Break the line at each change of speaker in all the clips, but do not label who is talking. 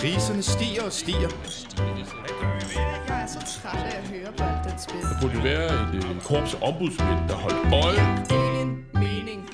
Priserne stiger og stiger.
Jeg er så træt af at høre på alt den spil.
Der burde være et øh, korps ombudsmænd, der holdt øje.
Ingen mening.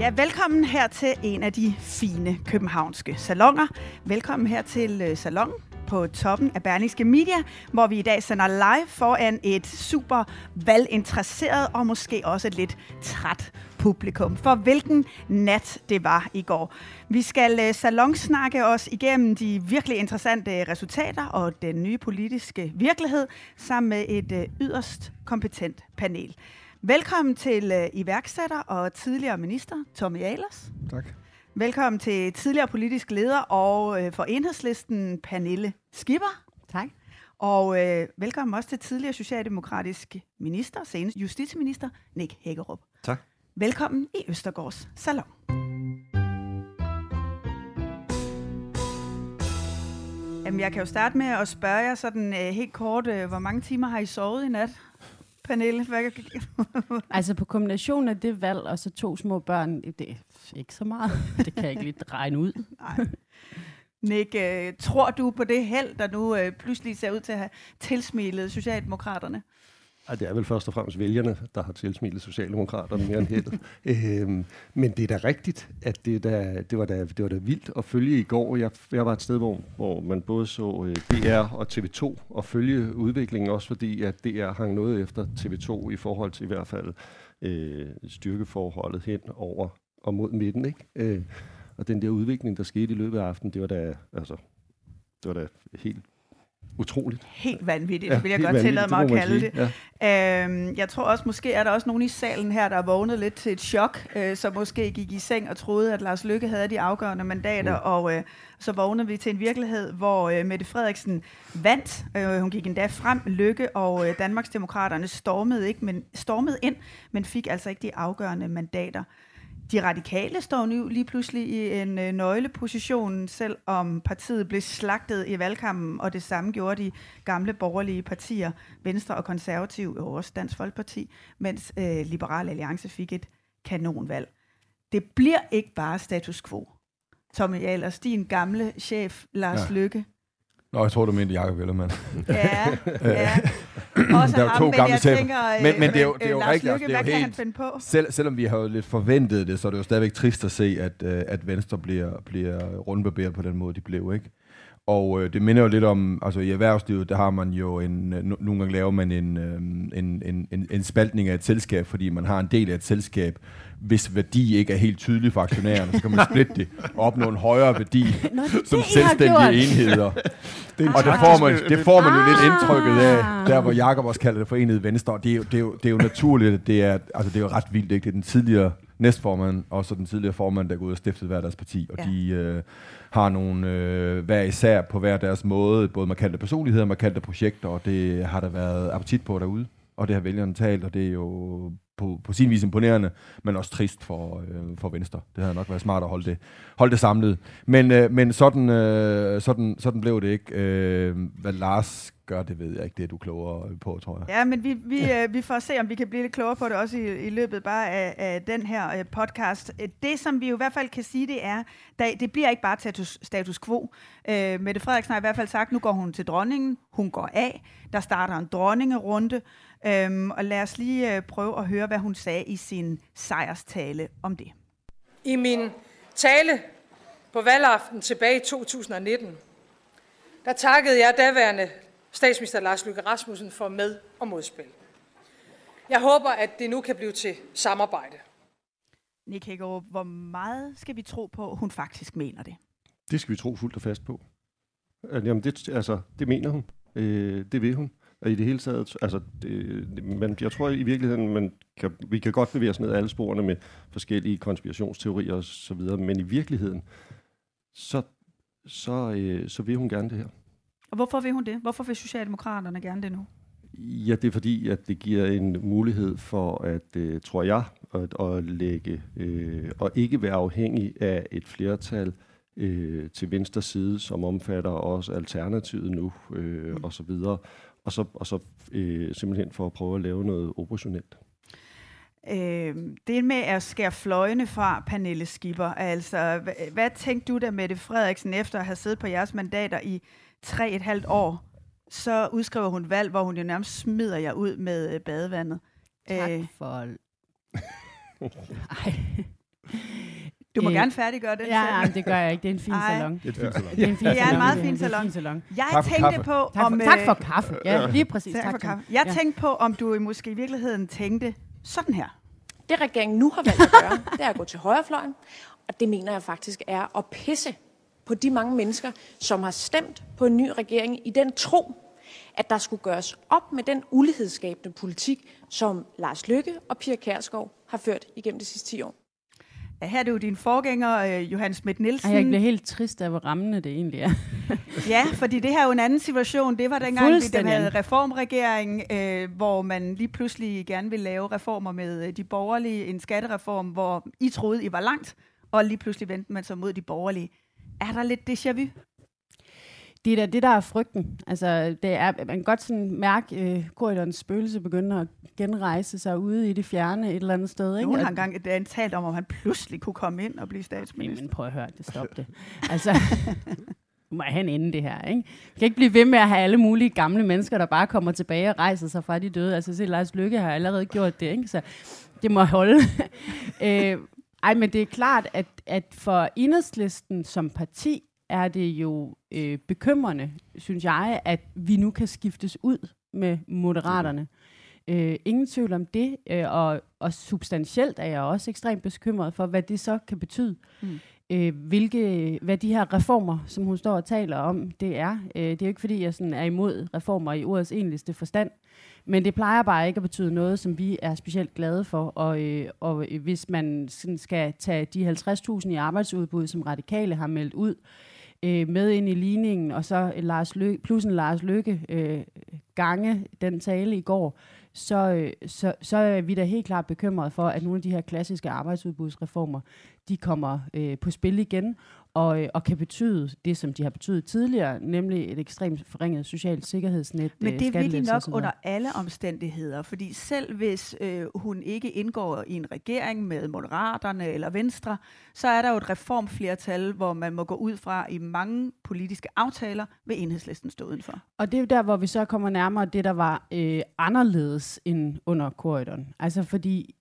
Ja, velkommen her til en af de fine københavnske salonger. Velkommen her til øh, salon på toppen af Berlingske Media, hvor vi i dag sender live foran et super valginteresseret og måske også et lidt træt publikum. For hvilken nat det var i går. Vi skal øh, salonsnakke os igennem de virkelig interessante resultater og den nye politiske virkelighed sammen med et øh, yderst kompetent panel. Velkommen til øh, iværksætter og tidligere minister Tommy Ahlers.
Tak.
Velkommen til tidligere politisk leder og øh, for enhedslisten Pernille Skipper. Tak. Og øh, velkommen også til tidligere socialdemokratisk minister, senest justitsminister Nick Hækkerup.
Tak.
Velkommen i Østergaards Salon. Jamen, jeg kan jo starte med at spørge jer sådan øh, helt kort, øh, hvor mange timer har I sovet i nat? Pernille, hvad
Altså på kombinationen af det valg og så to små børn, det er ikke så meget. Det kan jeg ikke lige regne ud.
Nej. Nick, øh, tror du på det held, der nu øh, pludselig ser ud til at have tilsmilet Socialdemokraterne?
Ej, det er vel først og fremmest vælgerne, der har tilsmilet Socialdemokraterne mere end heldet. øhm, men det er da rigtigt, at det, da, det, var da, det var da vildt at følge i går. Jeg, jeg var et sted, hvor, hvor man både så øh, DR og TV2 og følge udviklingen, også fordi at DR hang noget efter TV2 i forhold til i hvert fald øh, styrkeforholdet hen over og mod midten. Ikke? Øh, og den der udvikling, der skete i løbet af aftenen, det var da, altså, det var da helt utroligt.
Helt vanvittigt,
Ja,
vil jeg godt tillade mig at kalde det.
sige.
Øhm, jeg tror også, måske er der også nogen i salen her, der er vågnet lidt til et chok, øh, som måske gik i seng og troede, at Lars Lykke havde de afgørende mandater,
Mm.
og øh, så vågnede vi til en virkelighed, hvor øh, Mette Frederiksen vandt. Øh, hun gik endda frem, Lykke og øh, Danmarksdemokraterne stormede, ikke, men, stormede ind, men fik altså ikke de afgørende mandater. De radikale står nu lige pludselig i en øh, nøgleposition, selvom partiet blev slagtet i valgkampen, og det samme gjorde de gamle borgerlige partier, Venstre og Konservativ, og også Dansk Folkeparti, mens øh, Liberal Alliance fik et kanonvalg. Det bliver ikke bare status quo. Tommy Ahlers, din gamle chef, Lars ja. Lykke.
Nå, jeg tror, du mente Jacob Ellemann.
Ja, ja. Også
Der er
ham,
to
men
gamle chefer.
tænker, øh,
Men- men det er jo- det er jo
Lars
rigtigt, altså, det er jo helt-
han finde på?
Selv, selvom vi har jo lidt forventet det, så er det jo stadigvæk trist at se, at, øh, at Venstre bliver, bliver rundbarberet på den måde, de blev, ikke? Og øh, det minder jo lidt om, altså i erhvervslivet, der har man jo en, øh, no- nogle gange laver man en, øh, en, en, en, en spaltning af et selskab, fordi man har en del af et selskab, hvis værdi ikke er helt tydelig for aktionærerne, så kan man splitte det og opnå en højere værdi
Nå, det
som
det,
selvstændige enheder.
er
Og det får man,
lidt-
det får man jo lidt
Ah.
indtrykket af, der hvor Jakob også kalder det forenede venstre. Det er jo, det er jo, det er jo naturligt, at det er, altså det er jo ret vildt, ikke? Det er den tidligere næstformand, og så den tidligere formand, der er gået og stiftet hver deres parti, og
ja.
de øh, har nogle øh, hver især på hver deres måde, både markante personligheder og markante projekter, og det har der været appetit på derude, og det har vælgerne talt, og det er jo på, på sin vis imponerende, men også trist for, øh, for Venstre. Det havde nok været smart at holde det, holde det samlet. Men, øh, men sådan, øh, sådan, sådan blev det ikke. Øh, hvad Lars gør, det ved jeg ikke. Det er du klogere på, tror jeg.
Ja, men vi, vi, øh, vi får se, om vi kan blive lidt klogere på det også i, i løbet bare af, af den her øh, podcast. Det, som vi jo i hvert fald kan sige, det er, at det bliver ikke bare status, status quo. Øh, Mette Frederiksen har i hvert fald sagt, nu går hun til dronningen, hun går af, der starter en dronningerunde, øhm, og lad os lige øh, prøve at høre, hvad hun sagde i sin sejrstale om det.
I min tale på valgaften tilbage i 2019, der takkede jeg daværende statsminister Lars Løkke Rasmussen for med- og modspil. Jeg håber, at det nu kan blive til samarbejde.
Nick Hækkerup, hvor meget skal vi tro på, hun faktisk mener det?
Det skal vi tro fuldt og fast på. Jamen, det, altså, det mener hun. Øh, det vil hun. Og i det hele taget, altså, det, men jeg tror i virkeligheden, man kan, vi kan godt bevæge os ned alle sporene med forskellige konspirationsteorier og så videre, men i virkeligheden, så så, øh, så vil hun gerne det her.
Og hvorfor vil hun det? Hvorfor vil Socialdemokraterne gerne det nu?
Ja, det er fordi, at det giver en mulighed for, at, øh, tror jeg, at, at lægge øh, og ikke være afhængig af et flertal øh, til venstre side, som omfatter også alternativet nu, øh, mm. og så videre. Og så, og så øh, simpelthen for at prøve at lave noget operationelt.
Øh, det med at skære fløjene fra Pernille Skipper, altså hvad, hvad tænkte du da, Mette Frederiksen, efter at have siddet på jeres mandater i tre et halvt år? Så udskriver hun valg, hvor hun jo nærmest smider jer ud med øh, badevandet.
Tak øh. for... Ej.
Du må øh, gerne færdiggøre det.
Ja, nej, det gør jeg ikke. Det er en fin salon.
Det er en fin salon.
Det er en fin
Det er en
salon.
meget
Det
fin
en
salon.
salon.
Jeg
Tak for
tænkte
kaffe.
på,
Tak,
om...
for, tak
øh,
for kaffe. Ja, lige præcis.
tak
Tak,
for kaffe. Jeg
Ja.
tænkte på, om du måske i virkeligheden tænkte sådan her.
Det regeringen nu har valgt at gøre, det er at gå til højrefløjen, og det mener jeg faktisk er at pisse på de mange mennesker, som har stemt på en ny regering i den tro, at der skulle gøres op med den ulighedsskabende politik, som Lars Løkke og Pia Kærsgaard har ført igennem de sidste 10 år.
Ja, her er det jo din forgænger, øh, Johan Schmidt Nielsen.
Ej, jeg bliver helt trist af, hvor rammende det egentlig er.
Ja, fordi det her er jo en anden situation. Det var dengang, vi den havde reformregering, øh, hvor man lige pludselig gerne ville lave reformer med øh, de borgerlige. En skattereform, hvor I troede, I var langt, og lige pludselig vendte man sig mod de borgerlige. Er der lidt déjà vu?
Det er det, der er frygten. Altså, det er, man kan godt sådan mærke, øh, korridorens spøgelse begynder at genrejse sig ude i det fjerne et eller andet sted. Ikke?
Nogen har engang et talt om, om han pludselig kunne komme ind og blive statsminister.
Men prøv at høre, det stop det. Altså, må jeg en ende det her, ikke? Vi kan ikke blive ved med at have alle mulige gamle mennesker, der bare kommer tilbage og rejser sig fra de døde. Altså, se, Lars Lykke har allerede gjort det, ikke? Så det må holde. øh, ej, men det er klart, at, at for enhedslisten som parti er det jo øh, bekymrende, synes jeg, at vi nu kan skiftes ud med moderaterne. Øh, ingen tvivl om det, øh, og, og substantielt er jeg også ekstremt bekymret for, hvad det så kan betyde.
Mm.
Øh, hvilke, hvad de her reformer, som hun står og taler om, det er. Øh, det er jo ikke, fordi jeg sådan er imod reformer i ordets enligste forstand, men det plejer bare ikke at betyde noget, som vi er specielt glade for. Og, øh, og hvis man sådan skal tage de 50.000 i arbejdsudbud, som radikale har meldt ud, øh, Øh, med ind i ligningen, og så Lars Lø- plus en Lars Lykke øh, gange den tale i går, så, øh, så, så er vi da helt klart bekymrede for, at nogle af de her klassiske arbejdsudbudsreformer, de kommer øh, på spil igen, og, øh, og kan betyde det, som de har betydet tidligere, nemlig et ekstremt forringet socialt sikkerhedsnet.
Men
øh,
det vil de nok under alle omstændigheder, fordi selv hvis øh, hun ikke indgår i en regering med Moderaterne eller Venstre, så er der jo et reformflertal, hvor man må gå ud fra i mange politiske aftaler, vil enhedslisten stå udenfor.
Og det er jo der, hvor vi så kommer nærmere det, der var øh, anderledes end under korridoren. Altså fordi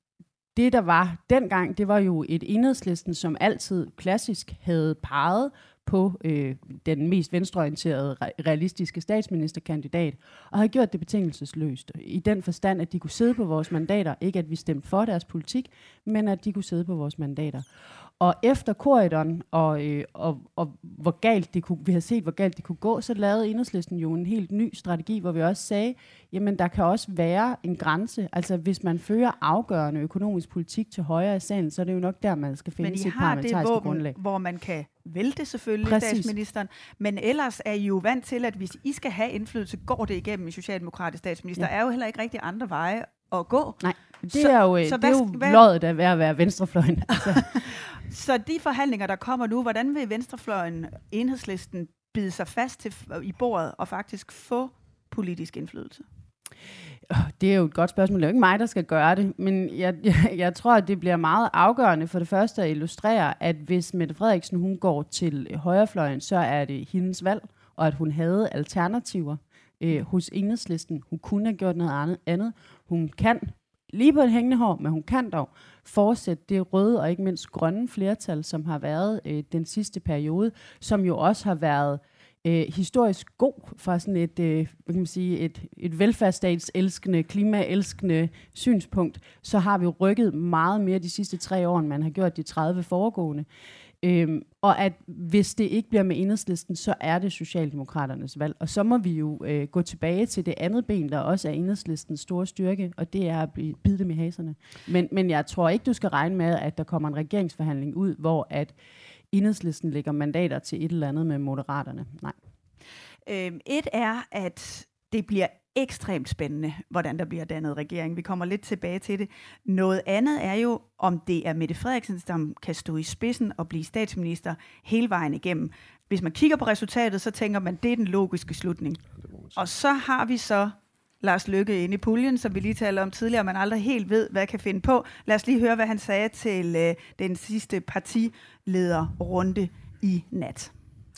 det, der var dengang, det var jo et enhedslisten, som altid klassisk havde peget på øh, den mest venstreorienterede, realistiske statsministerkandidat, og havde gjort det betingelsesløst. I den forstand, at de kunne sidde på vores mandater. Ikke at vi stemte for deres politik, men at de kunne sidde på vores mandater. Og efter korridoren, og, øh, og, og hvor galt det kunne, vi har set, hvor galt det kunne gå, så lavede enhedslisten jo en helt ny strategi, hvor vi også sagde, jamen der kan også være en grænse. Altså hvis man fører afgørende økonomisk politik til højre i salen, så er det jo nok der, man skal finde sit
har det
parlamentariske
våben,
grundlag.
hvor man kan vælte selvfølgelig
Præcis.
statsministeren, men ellers er I jo vant til, at hvis I skal have indflydelse, går det igennem en socialdemokratisk statsminister.
Ja.
Der er jo heller ikke rigtig andre veje at gå.
Nej, det
Så-
er jo, øh,
så
det er
hvad
jo
sk- hvad-
loddet af at være venstrefløjen. Altså,
Så de forhandlinger, der kommer nu, hvordan vil Venstrefløjen, enhedslisten, bide sig fast til, i bordet og faktisk få politisk indflydelse?
Det er jo et godt spørgsmål. Det er jo ikke mig, der skal gøre det, men jeg, jeg, jeg tror, at det bliver meget afgørende for det første at illustrere, at hvis Mette Frederiksen hun går til højrefløjen, så er det hendes valg, og at hun havde alternativer øh, hos enhedslisten. Hun kunne have gjort noget andet. Hun kan lige på et hængende hår, men hun kan dog fortsætte det røde og ikke mindst grønne flertal, som har været øh, den sidste periode, som jo også har været øh, historisk god fra sådan et, øh, hvad kan man sige, et, et velfærdsstatselskende, klimaelskende synspunkt, så har vi rykket meget mere de sidste tre år, end man har gjort de 30 foregående. Øhm, og at hvis det ikke bliver med enhedslisten, så er det Socialdemokraternes valg. Og så må vi jo øh, gå tilbage til det andet ben, der også er enhedslistens store styrke, og det er at blive- bide dem i haserne. Men, men jeg tror ikke, du skal regne med, at der kommer en regeringsforhandling ud, hvor at enhedslisten lægger mandater til et eller andet med moderaterne. Nej.
Øhm, et er, at det bliver ekstremt spændende, hvordan der bliver dannet regering. Vi kommer lidt tilbage til det. Noget andet er jo, om det er Mette Frederiksen, som kan stå i spidsen og blive statsminister hele vejen igennem. Hvis man kigger på resultatet, så tænker man, det er den logiske slutning. Og så har vi så Lars Lykke inde i puljen, som vi lige talte om tidligere, man aldrig helt ved, hvad kan finde på. Lad os lige høre, hvad han sagde til øh, den sidste partilederrunde i nat.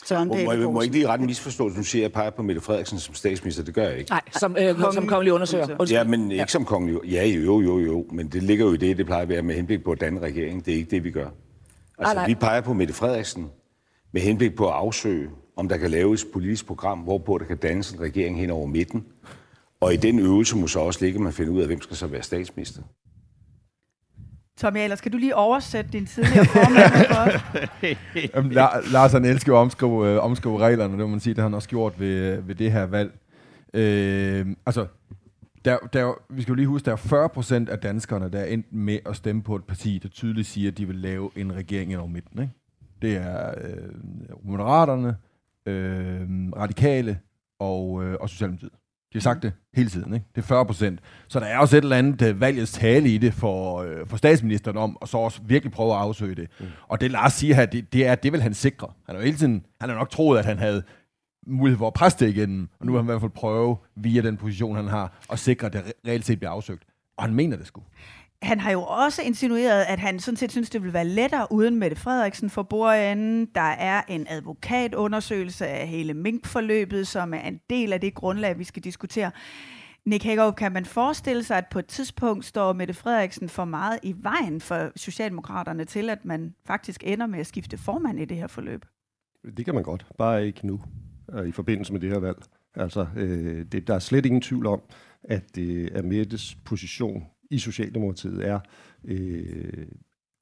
Søren må, må, jeg, må ikke lige ret en misforståelse? Nu siger jeg, at jeg peger på Mette Frederiksen som statsminister. Det gør jeg ikke.
Nej, som, øh, kongelig. som kongelig undersøger.
Undskyld. Ja, men ikke som kongelig. Ja, jo, jo, jo. Men det ligger jo i det, det plejer at være med henblik på at danne regering. Det er ikke det, vi gør. Altså, nej. vi peger på Mette Frederiksen med henblik på at afsøge, om der kan laves et politisk program, hvorpå der kan dannes en regering hen over midten. Og i den øvelse må så også ligge, at man finder ud af, hvem skal så være statsminister.
Tommy Ahlers, kan du lige oversætte din tidligere formand for
Jamen, Lars han elsker at omskrive, øh, omskrive reglerne, det må man sige, det har han også gjort ved, ved det her valg. Øh, altså, der, der, vi skal jo lige huske, der er 40 procent af danskerne, der er endt med at stemme på et parti, der tydeligt siger, at de vil lave en regering over midten. Ikke? Det er øh, Moderaterne, øh, Radikale og, øh, og Socialdemokratiet. De har sagt det hele tiden, ikke? Det er 40 procent. Så der er også et eller andet uh, valgets tale i det for, uh, for statsministeren om, og så også virkelig prøve at afsøge det. Mm. Og det Lars siger her, det, det er, det vil han sikre. Han har jo hele tiden, han har nok troet, at han havde mulighed for at presse det igen, og nu vil han i hvert fald prøve, via den position, han har, at sikre, at det reelt set bliver afsøgt. Og han mener det sgu
han har jo også insinueret, at han sådan set synes, det vil være lettere uden Mette Frederiksen for bordenden. Der er en advokatundersøgelse af hele minkforløbet, som er en del af det grundlag, vi skal diskutere. Nick Hagerup, kan man forestille sig, at på et tidspunkt står Mette Frederiksen for meget i vejen for Socialdemokraterne til, at man faktisk ender med at skifte formand i det her forløb?
Det kan man godt, bare ikke nu, øh, i forbindelse med det her valg. Altså, øh, det, der er slet ingen tvivl om, at øh, det er Mettes position i Socialdemokratiet er øh,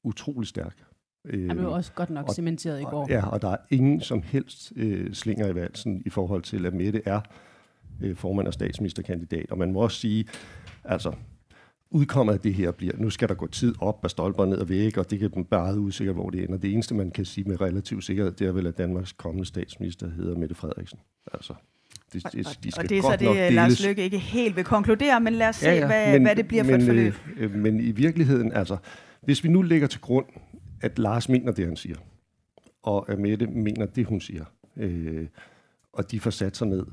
utrolig stærk.
Øh, Han blev også godt nok og, cementeret i går.
Ja, og der er ingen som helst øh, slinger i valsen i forhold til, at Mette er øh, formand og statsministerkandidat. Og man må også sige, altså, udkommet af det her bliver, nu skal der gå tid op af stolper ned og væk, og det kan bare usikkert, hvor det ender. Det eneste, man kan sige med relativ sikkerhed, det er vel, at Danmarks kommende statsminister hedder Mette Frederiksen. Altså,
det, det, de skal og det er så det, Lars Lykke ikke helt vil konkludere, men lad os se, ja, ja, hvad, men, hvad det bliver for
men,
et forløb.
Øh, men i virkeligheden, altså, hvis vi nu lægger til grund, at Lars mener det, han siger, og at Mette mener det, hun siger, øh, og de får sat sig ned,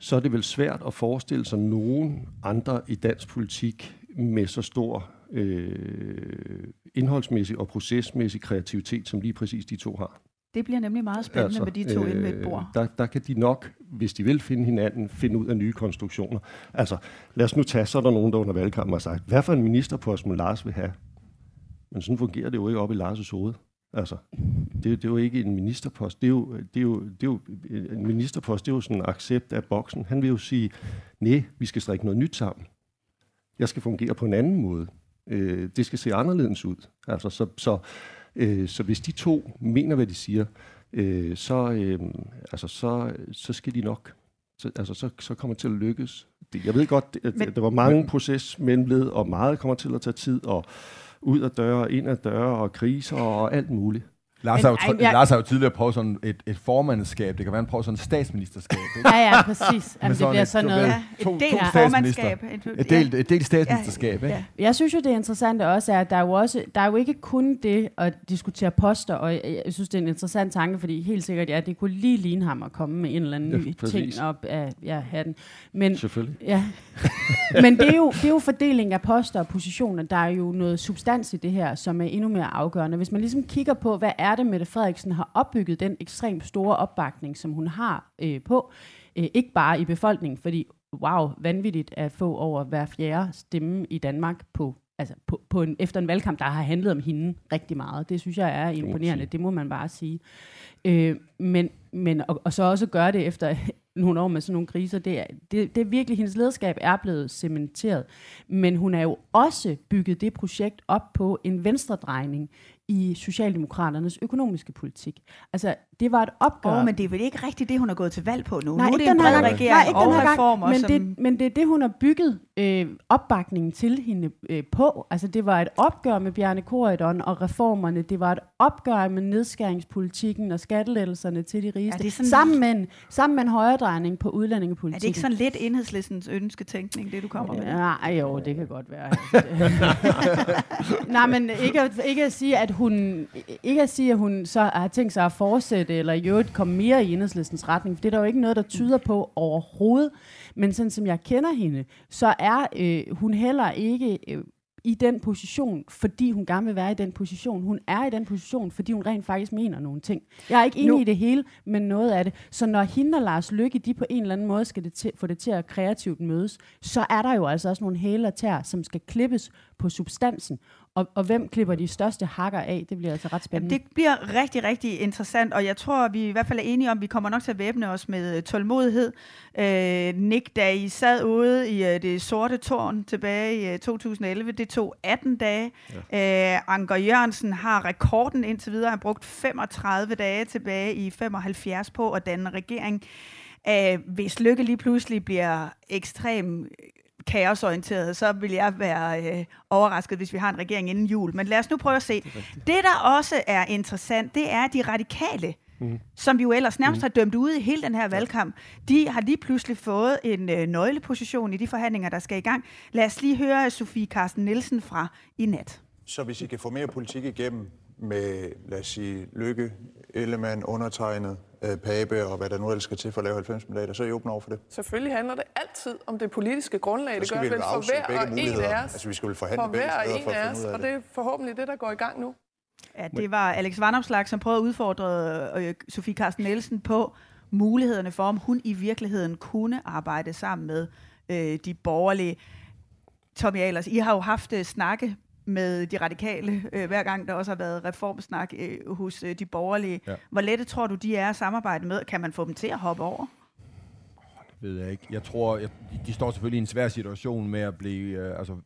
så er det vel svært at forestille sig nogen andre i dansk politik med så stor øh, indholdsmæssig og procesmæssig kreativitet, som lige præcis de to har.
Det bliver nemlig meget spændende altså, med de to øh, inde ved et bord.
Der, der kan de nok, hvis de vil finde hinanden, finde ud af nye konstruktioner. Altså, lad os nu tage, så er der nogen, der under valgkampen har sagt, hvad for en ministerpost må Lars vil have? Men sådan fungerer det jo ikke op i Lars' hoved. Altså, det, det er jo ikke en ministerpost. Det er jo, det er jo, det er jo, en ministerpost, det er jo sådan en accept af boksen. Han vil jo sige, nej, vi skal strikke noget nyt sammen. Jeg skal fungere på en anden måde. Øh, det skal se anderledes ud. Altså, så, så Øh, så hvis de to mener, hvad de siger, øh, så, øh, altså, så, så skal de nok. Så, altså, så, så kommer det til at lykkes. Det, jeg ved godt, at Men, der var mange proces mellemled, og meget kommer til at tage tid, og ud af døre, ind af døre, og kriser og alt muligt.
Lars, har jo, ej, jeg... Lars har jo tidligere prøvet sådan et, et formandskab. Det kan være, han prøver sådan et statsministerskab.
Ikke? Ja, ja, præcis. Jamen, det bliver sådan noget... Ja,
et del to formandskab.
Et del, et del statsministerskab. Ja,
ja. Ikke? Jeg synes jo, det interessante også er, at der er jo, også, der er jo ikke kun det at diskutere poster, og jeg, synes, det er en interessant tanke, fordi helt sikkert, ja, det kunne lige ligne ham at komme med en eller anden ny ja, ting op af ja, hatten. Men,
Selvfølgelig.
Ja. Men det er, jo, det er jo fordeling af poster og positioner. Der er jo noget substans i det her, som er endnu mere afgørende. Hvis man ligesom kigger på, hvad er det, Mette Frederiksen har opbygget den ekstremt store opbakning, som hun har øh, på. Øh, ikke bare i befolkningen, fordi wow, vanvittigt at få over hver fjerde stemme i Danmark på altså på, på en, efter en valgkamp, der har handlet om hende rigtig meget. Det synes jeg er imponerende, det må man bare sige. Øh, men, men og, og så også gøre det efter nogle år med sådan nogle kriser, det er, det, det er virkelig, hendes lederskab er blevet cementeret. Men hun er jo også bygget det projekt op på en venstredrejning i Socialdemokraternes økonomiske politik. Altså, det var et opgør.
Åh, men det er vel ikke rigtigt det, hun er gået til valg på nu?
Nej,
nu er det en bred regering
Nej, ikke
og
den her gang,
reformer,
men,
som...
det, men det er det, hun har bygget øh, opbakningen til hende øh, på. Altså, det var et opgør med Bjarne Korydon og reformerne. Det var et opgør med nedskæringspolitikken og skattelettelserne til de rigeste.
Er det sådan-
sammen, med en, sammen med en højredrejning på udlændingepolitikken.
Er det ikke sådan lidt enhedslistens ønsketænkning, det du kommer med?
Nej, jo, det kan godt være. Nej, men ikke, at- ikke at sige, at hun ikke at sige, at hun så har tænkt sig at fortsætte, eller i øvrigt komme mere i enhedslistens retning, for det er der jo ikke noget, der tyder på overhovedet. Men sådan som jeg kender hende, så er øh, hun heller ikke øh, i den position, fordi hun gerne vil være i den position. Hun er i den position, fordi hun rent faktisk mener nogle ting. Jeg er ikke enig
Nu-
i det hele, men noget af det. Så når hende og Lars Lykke, de på en eller anden måde skal det til, få det til at kreativt mødes, så er der jo altså også nogle hæler tær, som skal klippes på substansen. Og, og hvem klipper de største hakker af? Det bliver altså ret spændende.
Det bliver rigtig, rigtig interessant, og jeg tror, vi i hvert fald er enige om, at vi kommer nok til at væbne os med øh, tålmodighed. Øh, Nick, da I sad ude i øh, det sorte tårn tilbage i øh, 2011, det tog 18 dage. Ja. Øh, Anker Jørgensen har rekorden indtil videre. Han har brugt 35 dage tilbage i 75 på at danne regering. Øh, hvis Lykke lige pludselig bliver ekstrem kaosorienteret, så vil jeg være øh, overrasket, hvis vi har en regering inden jul. Men lad os nu prøve at se. Det, der også er interessant, det er de radikale,
Mm.
som vi jo ellers nærmest har dømt ude i hele den her valgkamp. De har lige pludselig fået en øh, nøgleposition i de forhandlinger, der skal i gang. Lad os lige høre Sofie Carsten Nielsen fra i nat.
Så hvis I kan få mere politik igennem med, lad os sige, Lykke, Ellemann, undertegnet, øh, Pape og hvad der nu ellers skal til for at lave 90 mandater, så er I åbne over for det.
Selvfølgelig handler det altid om det politiske grundlag. Det gør
vi
vel for hver og en af os.
Altså, vi skal vel forhandle
for
begge
hver og en
for at
af
finde
os,
ud af
og
det.
det er forhåbentlig det, der går i gang nu.
Ja, det var Alex Vanopslag, som prøvede at udfordre øh, Sofie Carsten Nielsen på mulighederne for, om hun i virkeligheden kunne arbejde sammen med øh, de borgerlige. Tommy Ahlers, I har jo haft øh, snakke med de radikale, øh, hver gang der også har været reformsnak øh, hos øh, de borgerlige.
Ja.
Hvor lette tror du, de er at samarbejde med? Kan man få dem til at hoppe over?
ved jeg ikke. Jeg tror, jeg, de, de står selvfølgelig i en svær situation med at blive, øh, altså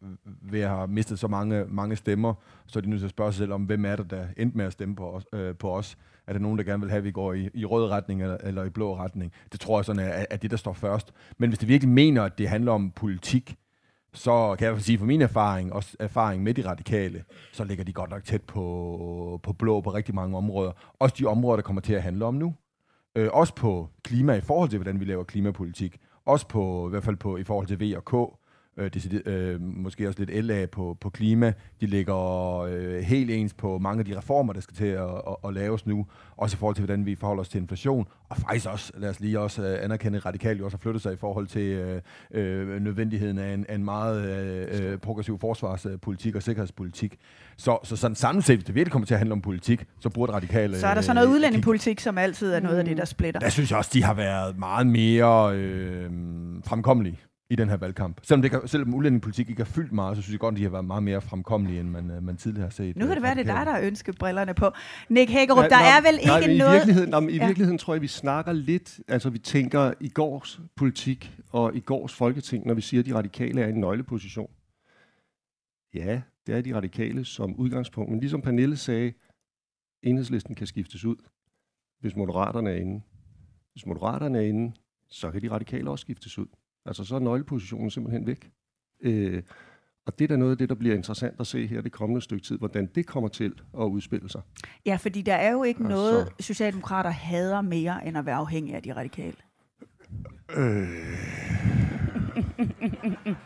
ved at have mistet så mange, mange stemmer, så er de nødt til at spørge sig selv om, hvem er det, der endte med at stemme på os. Øh, på os. Er der nogen, der gerne vil have, at vi går i, i rød retning eller, eller i blå retning? Det tror jeg sådan er, er det, der står først. Men hvis det virkelig mener, at det handler om politik, så kan jeg sige, for min erfaring, også erfaring med de radikale, så ligger de godt nok tæt på, på blå på rigtig mange områder. Også de områder, der kommer til at handle om nu. Øh, også på klima i forhold til, hvordan vi laver klimapolitik. Også på, i hvert fald på, i forhold til V og K. Øh, det, øh, måske også lidt LA på, på klima. De ligger øh, helt ens på mange af de reformer, der skal til at, at, at laves nu. Også i forhold til, hvordan vi forholder os til inflation. Og faktisk også, lad os lige også øh, anerkende, at radikalt jo også har flyttet sig i forhold til øh, øh, nødvendigheden af en, af en meget øh, øh, progressiv forsvarspolitik og sikkerhedspolitik. Så, så sådan samlet set, hvis det virkelig kommer til at handle om politik, så burde radikale...
Så er der så noget udlændingepolitik, som altid er noget af det, der splitter.
Der synes jeg også, de har været meget mere øh, fremkommelige i den her valgkamp. Selvom, det, kan- selvom udlændingepolitik ikke har fyldt meget, så synes jeg godt, at de har været meget mere fremkommelige, end man, øh, man tidligere har set.
Nu kan
øh,
det være, det er dig, der har ønsket brillerne på. Nick Hækkerup, der er vel
nej,
ikke
i
noget...
Virkeligheden, nej, I
Ja.
virkeligheden tror jeg, vi snakker lidt, altså vi tænker i gårs politik og i gårs folketing, når vi siger, at de radikale er i en nøgleposition. Ja, det er de radikale som udgangspunkt, men ligesom Pernille sagde, enhedslisten kan skiftes ud, hvis moderaterne er inde. Hvis moderaterne er inde, så kan de radikale også skiftes ud. Altså så er nøglepositionen simpelthen væk. Øh, og det er da noget af det, der bliver interessant at se her det kommende stykke tid, hvordan det kommer til at udspille sig.
Ja, fordi der er jo ikke
Og
noget, Socialdemokrater hader mere, end at være afhængig af de radikale.
Øh,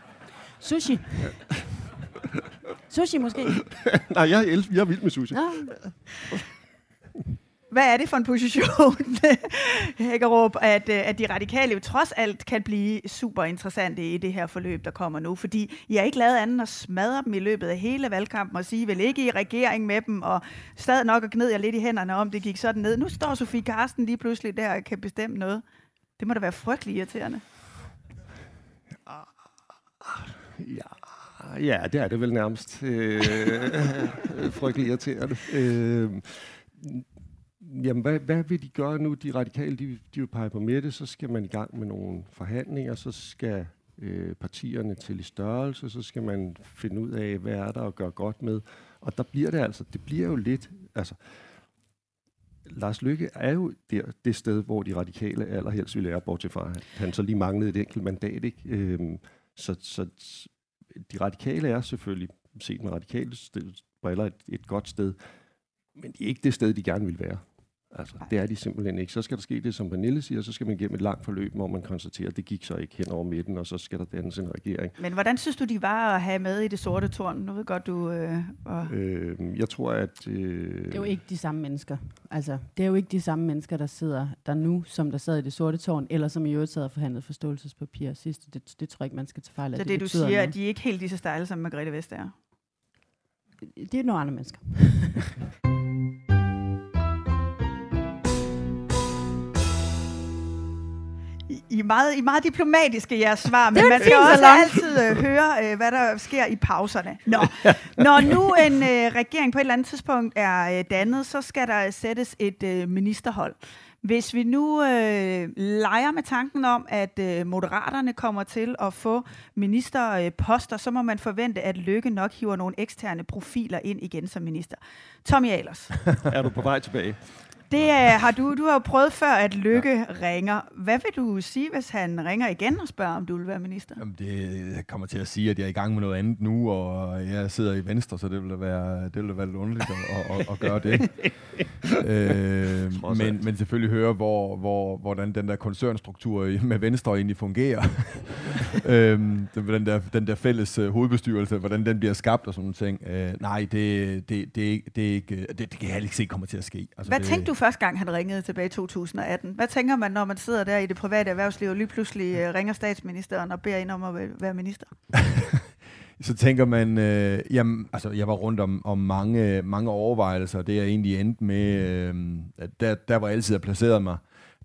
Sushi. Sushi måske.
nej, jeg, elsker, jeg er vild med sushi.
Nå.
Hvad er det for en position, Hækkerup, at, øh, at de radikale jo trods alt kan blive super interessante i det her forløb, der kommer nu? Fordi I har ikke lavet andet end at smadre dem i løbet af hele valgkampen og sige, vel ikke i regering med dem, og stadig nok at gnide jer lidt i hænderne om, det gik sådan ned. Nu står Sofie Karsten lige pludselig der og kan bestemme noget. Det må da være frygtelig irriterende.
Ja, ja, det er det vel nærmest. Øh, frygtelig irriterende. Øh, jamen, hvad, hvad vil de gøre nu? De radikale, de, de vil pege på Mette, så skal man i gang med nogle forhandlinger, så skal øh, partierne til i størrelse, så skal man finde ud af, hvad er der at gøre godt med. Og der bliver det altså, det bliver jo lidt, altså, Lars Lykke er jo der, det sted, hvor de radikale allerhelst ville være, bortset fra, at han så lige manglede et enkelt mandat. Ikke? Øhm, så, så de radikale er selvfølgelig, set med radikale briller, et, et godt sted, men det er ikke det sted, de gerne vil være. Altså, det er de simpelthen ikke. Så skal der ske det, som Pernille siger, så skal man igennem et langt forløb, hvor man konstaterer, at det gik så ikke hen over midten, og så skal der dannes en regering.
Men hvordan synes du, de var at have med i det sorte tårn? Nu ved godt, du... Øh, og...
øh, jeg tror, at... Øh...
Det er jo ikke de samme mennesker. Altså, det er jo ikke de samme mennesker, der sidder der nu, som der sad i det sorte tårn, eller som i øvrigt sad og forhandlede forståelsespapir sidst. Det, det tror jeg ikke, man skal tage fejl af.
Så det, det du siger, noget. at de er ikke helt lige så stejle, som Margrethe Vestager?
Det er nogle andre mennesker.
I er meget, I er meget diplomatiske jeres svar, men man skal også altid øh, høre, øh, hvad der sker i pauserne. Nå. Når nu en øh, regering på et eller andet tidspunkt er øh, dannet, så skal der sættes et øh, ministerhold. Hvis vi nu øh, leger med tanken om, at øh, moderaterne kommer til at få ministerposter, så må man forvente, at Lykke nok hiver nogle eksterne profiler ind igen som minister. Tommy Ahlers.
er du på vej tilbage?
Det er, har du, du har jo prøvet før, at Lykke ja. ringer. Hvad vil du sige, hvis han ringer igen og spørger, om du vil være minister?
Jamen det jeg kommer til at sige, at jeg er i gang med noget andet nu, og jeg sidder i Venstre, så det vil være, det vil være lidt underligt at, at, at gøre det. øh, men, men selvfølgelig høre, hvor, hvor, hvordan den der koncernstruktur med Venstre egentlig fungerer. øh, den, der, den der fælles uh, hovedbestyrelse, hvordan den bliver skabt og sådan nogle ting. Øh, nej, det, det, det, det, er ikke, det, det kan jeg ikke se kommer til at ske.
Altså, Hvad
det,
tænkte du første gang, han ringede tilbage i 2018? Hvad tænker man, når man sidder der i det private erhvervsliv, og lige pludselig øh, ringer statsministeren og beder ind om at være minister?
så tænker man, øh, jamen, altså jeg var rundt om, om mange, mange overvejelser, det er egentlig endte med, øh, at der, der hvor jeg altid har placeret mig,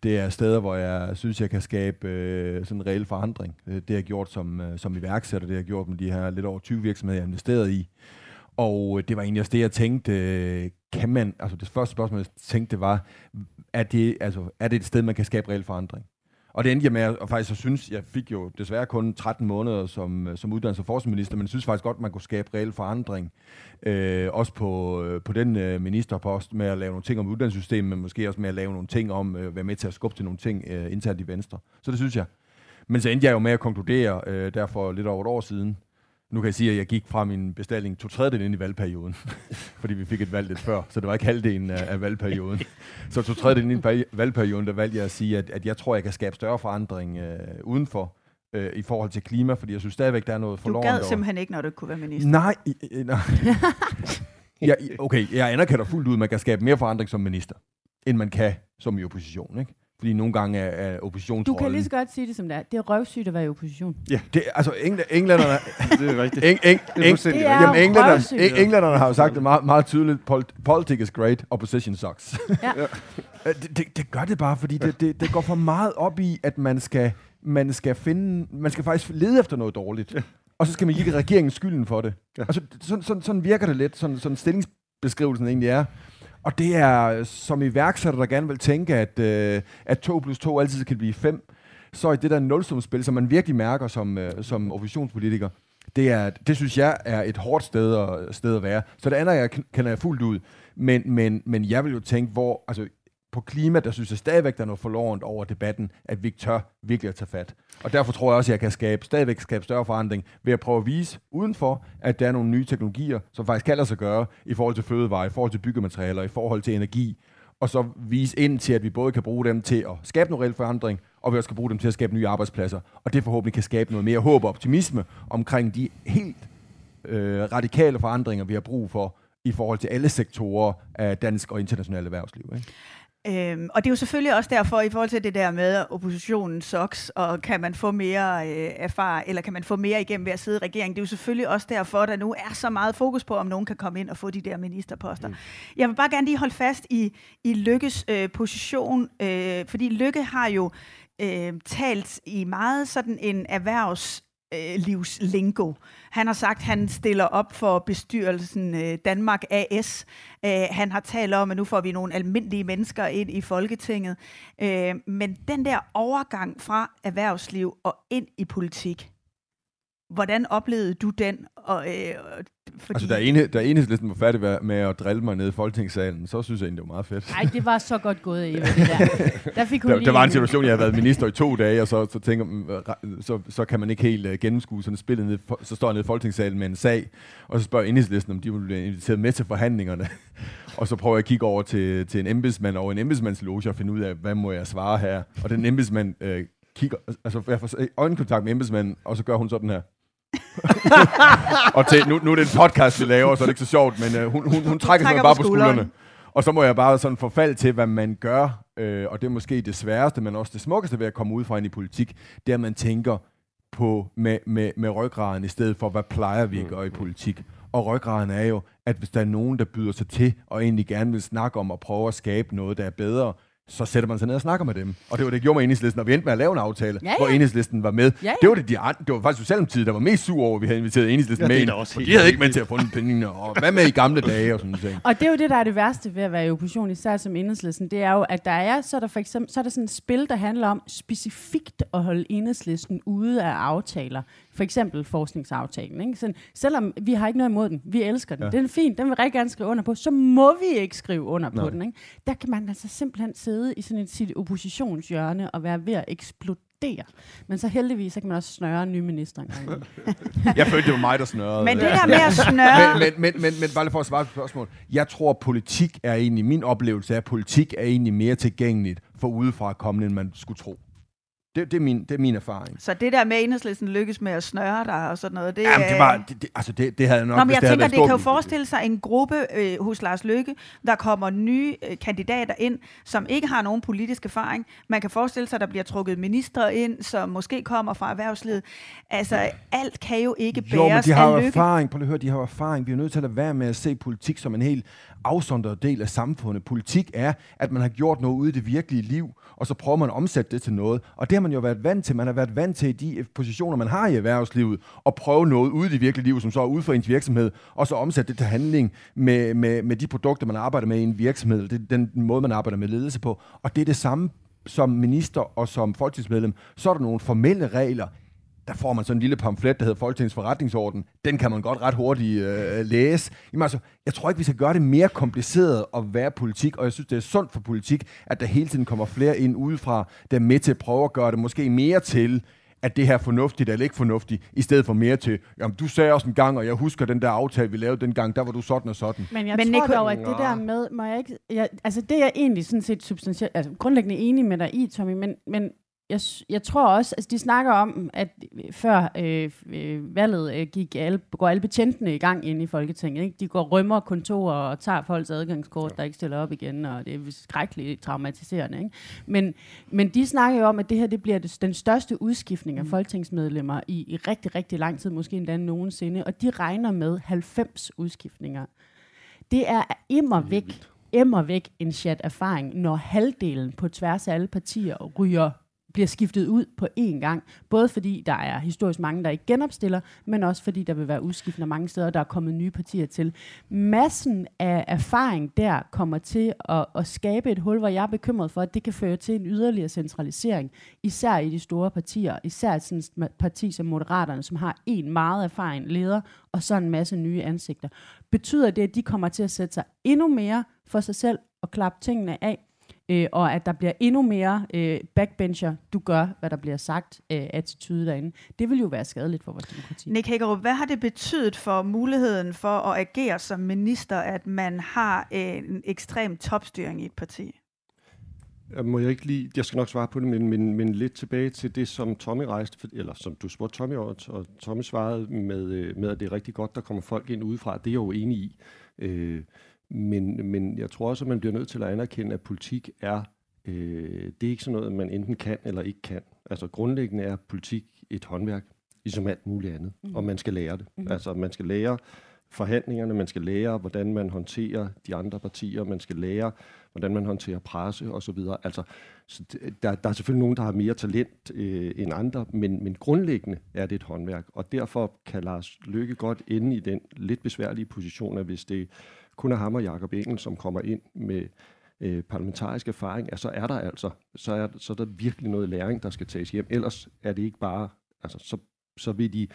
det er steder, hvor jeg synes, jeg kan skabe øh, sådan en reel forandring. Det har jeg gjort som, øh, som iværksætter, det har jeg gjort med de her lidt over 20 virksomheder, jeg har investeret i. Og øh, det var egentlig også det, jeg tænkte, øh, kan man, altså det første spørgsmål, jeg tænkte, var, er det, altså, er det et sted, man kan skabe reel forandring? Og det endte jeg med, at faktisk så synes, jeg fik jo desværre kun 13 måneder som, øh, som uddannelses- og forskningsminister, men jeg synes faktisk godt, man kunne skabe reel forandring. Øh, også på, på den øh, ministerpost med at lave nogle ting om uddannelsessystemet, men måske også med at lave nogle ting om, øh, være med til at skubbe til nogle ting øh, internt i Venstre. Så det synes jeg. Men så endte jeg jo med at konkludere, øh, derfor lidt over et år siden, nu kan jeg sige, at jeg gik fra min bestilling to tredjedel ind i valgperioden, fordi vi fik et valg lidt før, så det var ikke halvdelen af, af valgperioden. Så to tredjedel ind i valgperioden, der valgte jeg at sige, at, at jeg tror, jeg kan skabe større forandring øh, udenfor, øh, i forhold til klima, fordi jeg synes stadigvæk, der er noget forlorent
Du gad simpelthen ikke, når du kunne være minister?
Nej, nej. ja, okay, jeg anerkender fuldt ud, at man kan skabe mere forandring som minister, end man kan som i opposition, ikke? Fordi nogle gange er, er oppositionsrollen...
Du kan lige så godt sige det som det er. Det er røvsygt at være i opposition.
Ja, det, altså engl- englænderne...
det er rigtigt.
Eng, eng, eng, det er jamen, englænderne, englænderne har jo sagt det meget, meget tydeligt. Politics is great, opposition sucks. Ja. det, det, det, gør det bare, fordi det, det, det går for meget op i, at man skal, man skal finde... Man skal faktisk lede efter noget dårligt. Ja. Og så skal man give regeringen skylden for det. Ja. Altså, sådan, sådan, sådan virker det lidt, sådan, sådan stillingsbeskrivelsen egentlig er. Og det er øh, som iværksætter, der gerne vil tænke, at, øh, at 2 plus 2 altid kan blive 5, så i det der nulsumspil, som man virkelig mærker som, øh, som oppositionspolitiker, det, er, det synes jeg er et hårdt sted at, sted at være. Så det andet jeg kender jeg fuldt ud. Men, men, men jeg vil jo tænke, hvor, altså, på klima, der synes jeg stadigvæk, der er noget forlorent over debatten, at vi tør virkelig at tage fat. Og derfor tror jeg også, at jeg kan skabe, stadigvæk skabe større forandring ved at prøve at vise udenfor, at der er nogle nye teknologier, som faktisk kan lade sig gøre i forhold til fødevare, i forhold til byggematerialer, i forhold til energi, og så vise ind til, at vi både kan bruge dem til at skabe noget reel forandring, og vi også kan bruge dem til at skabe nye arbejdspladser. Og det forhåbentlig kan skabe noget mere håb og optimisme omkring de helt øh, radikale forandringer, vi har brug for i forhold til alle sektorer af dansk og internationalt erhvervsliv. Ikke?
Øhm, og det er jo selvfølgelig også derfor, i forhold til det der med oppositionen soks, og kan man få mere øh, erfaring, eller kan man få mere igennem ved at sidde i regeringen, det er jo selvfølgelig også derfor, at der nu er så meget fokus på, om nogen kan komme ind og få de der ministerposter. Mm. Jeg vil bare gerne lige holde fast i, i Lykkes øh, position, øh, fordi Lykke har jo øh, talt i meget sådan en erhvervs øh, livslingo. Han har sagt, at han stiller op for bestyrelsen øh, Danmark AS. Øh, han har talt om, at nu får vi nogle almindelige mennesker ind i Folketinget. Øh, men den der overgang fra erhvervsliv og ind i politik, Hvordan oplevede du den? Og, øh,
fordi... Altså, da, ene, da enhedslisten var færdig med at drille mig ned i folketingssalen, så synes jeg egentlig, det var meget fedt.
Nej, det var så godt gået, Eva, det der. Der, fik hun
der, der var en situation, jeg havde været minister i to dage, og så, så, tænker, så, så kan man ikke helt uh, gennemskue sådan spillet ned, så står jeg nede i folketingssalen med en sag, og så spørger enhedslisten, om de vil blive inviteret med til forhandlingerne. og så prøver jeg at kigge over til, til en embedsmand over en embedsmandsloge og finde ud af, hvad må jeg svare her. Og den embedsmand øh, kigger, altså jeg får øjenkontakt med embedsmanden, og så gør hun sådan her. og til, nu, nu er det en podcast, vi laver, så er det ikke så sjovt, men øh, hun, hun, hun, trækker, sig bare på skuldrene. Og så må jeg bare sådan forfalde til, hvad man gør, øh, og det er måske det sværeste, men også det smukkeste ved at komme ud fra ind i politik, det er, at man tænker på med, med, med ryggraden i stedet for, hvad plejer vi at gøre i politik. Og ryggraden er jo, at hvis der er nogen, der byder sig til, og egentlig gerne vil snakke om at prøve at skabe noget, der er bedre, så sætter man sig ned og snakker med dem. Og det var det, gjorde med enhedslisten, og vi endte med at lave en aftale, ja, ja. hvor enhedslisten var med. Ja, ja. Det var det, de, det var faktisk Socialdemokratiet, der var mest sur over, at vi havde inviteret enhedslisten ja, med ind. Og de havde ikke med til at funde pengene, og hvad med i gamle dage og sådan noget.
Og det er jo det, der er det værste ved at være i opposition, især som enhedslisten, det er jo, at der er, så er der for eksempel, så er der sådan et spil, der handler om specifikt at holde enhedslisten ude af aftaler. For eksempel forskningsaftalen. Ikke? Så, selvom vi har ikke noget imod den, vi elsker den, ja. den er fin, den vil rigtig gerne skrive under på, så må vi ikke skrive under Nej. på den. Ikke? Der kan man altså simpelthen sidde i sådan et sit oppositionshjørne og være ved at eksplodere. Men så heldigvis så kan man også snøre en ny minister engang.
jeg følte, det var mig, der snørede.
Men det der med at snøre...
men, men, men, men, men bare lige for at svare på spørgsmål. Jeg tror, at politik er egentlig, min oplevelse af, at politik er egentlig mere tilgængeligt for udefra kommende, end man skulle tro. Det, det, er min, det er min erfaring.
Så det der med enhedslisten lykkes med at snøre dig og sådan noget, det
Jamen, det var, det, det, altså det, det havde jeg nok,
Nå, men jeg det tænker, det kan jo forestille sig en gruppe øh, hos Lars Lykke, der kommer nye øh, kandidater ind, som ikke har nogen politisk erfaring. Man kan forestille sig, at der bliver trukket ministre ind, som måske kommer fra erhvervslivet. Altså, alt kan jo ikke bæres
jo, men de har
jo
erfaring. Prøv at høre, de har erfaring. Vi er nødt til at være med at se politik som en helt afsondret del af samfundet. Politik er, at man har gjort noget ude i det virkelige liv, og så prøver man at omsætte det til noget. Og det har man jo været vant til. Man har været vant til i de positioner, man har i erhvervslivet, at prøve noget ude i det virkelige liv, som så er ude for ens virksomhed, og så omsætte det til handling med, med, med de produkter, man arbejder med i en virksomhed. Det er den måde, man arbejder med ledelse på. Og det er det samme som minister og som folketingsmedlem. Så er der nogle formelle regler der får man sådan en lille pamflet, der hedder Folketingets forretningsorden. Den kan man godt ret hurtigt øh, læse. Jamen altså, jeg tror ikke, vi skal gøre det mere kompliceret at være politik, og jeg synes, det er sundt for politik, at der hele tiden kommer flere ind udefra, der er med til at prøve at gøre det måske mere til, at det her er fornuftigt eller ikke fornuftigt, i stedet for mere til, jamen du sagde også en gang, og jeg husker den der aftale, vi lavede dengang, der var du sådan og sådan.
Men jeg Men tror Nico, dog, at det der med, må jeg ikke, jeg, altså det er jeg egentlig sådan set substantielt, altså grundlæggende enig med dig i, Tommy, men, men jeg, jeg tror også, altså de snakker om, at før øh, øh, valget øh, gik alle, går alle betjentene i gang ind i Folketinget. Ikke? De går rømmer kontorer og tager folks adgangskort, ja. der ikke stiller op igen, og det er skrækkeligt traumatiserende. Ikke? Men, men de snakker jo om, at det her det bliver det, den største udskiftning af mm. folketingsmedlemmer i, i rigtig, rigtig lang tid, måske endda nogensinde, og de regner med 90 udskiftninger. Det er immer væk, immer væk en chat erfaring, når halvdelen på tværs af alle partier ryger bliver skiftet ud på én gang. Både fordi der er historisk mange, der ikke genopstiller, men også fordi der vil være udskiftende mange steder, der er kommet nye partier til. Massen af erfaring der kommer til at, at skabe et hul, hvor jeg er bekymret for, at det kan føre til en yderligere centralisering, især i de store partier, især sådan et parti som Moderaterne, som har en meget erfaren leder, og så en masse nye ansigter. Betyder det, at de kommer til at sætte sig endnu mere for sig selv og klappe tingene af, øh, og at der bliver endnu mere øh, backbencher, du gør, hvad der bliver sagt, øh, attitude derinde. Det vil jo være skadeligt for vores demokrati.
Nick Hækkerup, hvad har det betydet for muligheden for at agere som minister, at man har en ekstrem topstyring i et parti?
Må jeg ikke lige, jeg skal nok svare på det, men, men, men lidt tilbage til det, som Tommy rejste, eller som du spurgte Tommy over, og Tommy svarede med, øh, med, at det er rigtig godt, der kommer folk ind udefra. Det er jeg jo enig i. Øh, men, men jeg tror også, at man bliver nødt til at anerkende, at politik er, øh, det er ikke sådan noget, man enten kan eller ikke kan. Altså grundlæggende er politik et håndværk, ligesom alt muligt andet, mm. og man skal lære det. Mm. Altså man skal lære forhandlingerne, man skal lære, hvordan man håndterer de andre partier, man skal lære, hvordan man håndterer presse osv. Altså, så der, der er selvfølgelig nogen, der har mere talent øh, end andre, men, men grundlæggende er det et håndværk, og derfor kan Lars Lykke godt ende i den lidt besværlige position, at hvis det kun er ham og Jacob Engel, som kommer ind med øh, parlamentarisk erfaring, ja, så er der altså, så er, så er der virkelig noget læring, der skal tages hjem. Ellers er det ikke bare, altså så, så vil de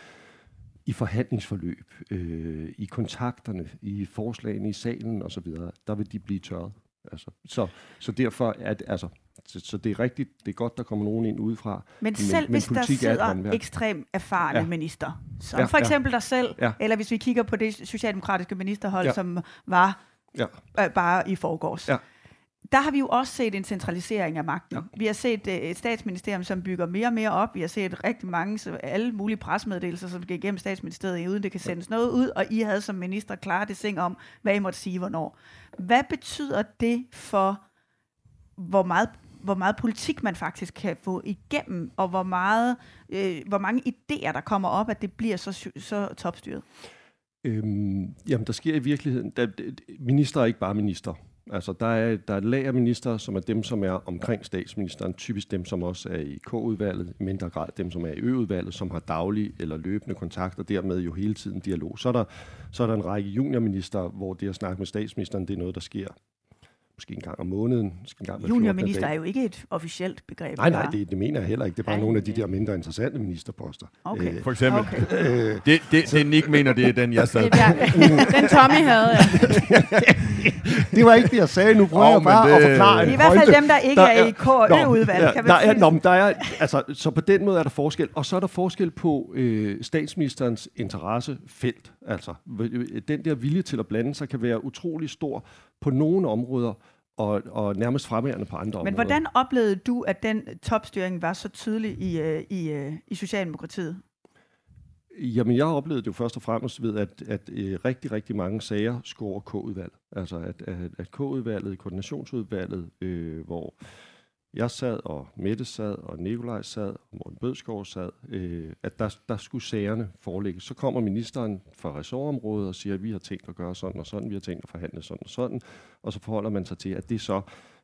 i forhandlingsforløb, øh, i kontakterne, i forslagene i salen osv., der vil de blive tørret. Altså, så, så derfor er det, altså, så, så det er rigtigt, det er godt, der kommer nogen ind udefra.
Men selv men, hvis der sidder ekstremt erfarne ja. minister, som ja, for eksempel ja. dig selv, ja. eller hvis vi kigger på det socialdemokratiske ministerhold, ja. som var ja. øh, bare i forgårs. Ja der har vi jo også set en centralisering af magten. Ja. Vi har set uh, et statsministerium, som bygger mere og mere op. Vi har set rigtig mange, så alle mulige presmeddelelser, som skal igennem statsministeriet, uden det kan sendes noget ud, og I havde som minister klare det sing om, hvad I måtte sige, hvornår. Hvad betyder det for, hvor meget hvor meget politik man faktisk kan få igennem, og hvor, meget, øh, hvor mange idéer, der kommer op, at det bliver så, så topstyret?
Øhm, jamen, der sker i virkeligheden... Der, minister er ikke bare minister. Altså, der er, der er et lag af minister, som er dem, som er omkring statsministeren, typisk dem, som også er i K-udvalget, i mindre grad dem, som er i Ø-udvalget, som har daglig eller løbende kontakt, og dermed jo hele tiden dialog. Så er der, så er der en række juniorminister, hvor det at snakke med statsministeren, det er noget, der sker måske en gang om måneden. Måske en gang
Juniorminister er jo ikke et officielt begreb.
Nej, nej, det, det mener jeg heller ikke. Det er bare Ej, nogle af de der mindre interessante ministerposter.
Okay.
Øh, For eksempel. Okay. Det, det, det Nick mener, det er den, jeg sad.
den Tommy havde, ja.
det var ikke det, jeg sagde. Nu prøver oh, jeg bare det... at forklare
I hvert fald dem, der ikke der er, er i KØ-udvalg. Ja,
kan der, er, nå, der er, altså, så på den måde er der forskel. Og så er der forskel på øh, statsministerens interessefelt. Altså, den der vilje til at blande sig kan være utrolig stor på nogle områder, og, og nærmest fremværende på andre Men områder.
Men hvordan oplevede du, at den topstyring var så tydelig i, uh, i, uh, i Socialdemokratiet?
Jamen, jeg oplevede det jo først og fremmest ved, at, at øh, rigtig, rigtig mange sager skulle over K-udvalget. Altså, at, at, at K-udvalget, koordinationsudvalget, øh, hvor jeg sad, og Mette sad, og Nikolaj sad, og Morten Bødskov sad, øh, at der, der skulle sagerne forelægges. Så kommer ministeren fra ressortområdet og siger, at vi har tænkt at gøre sådan og sådan, vi har tænkt at forhandle sådan og sådan, og så forholder man sig til, at det så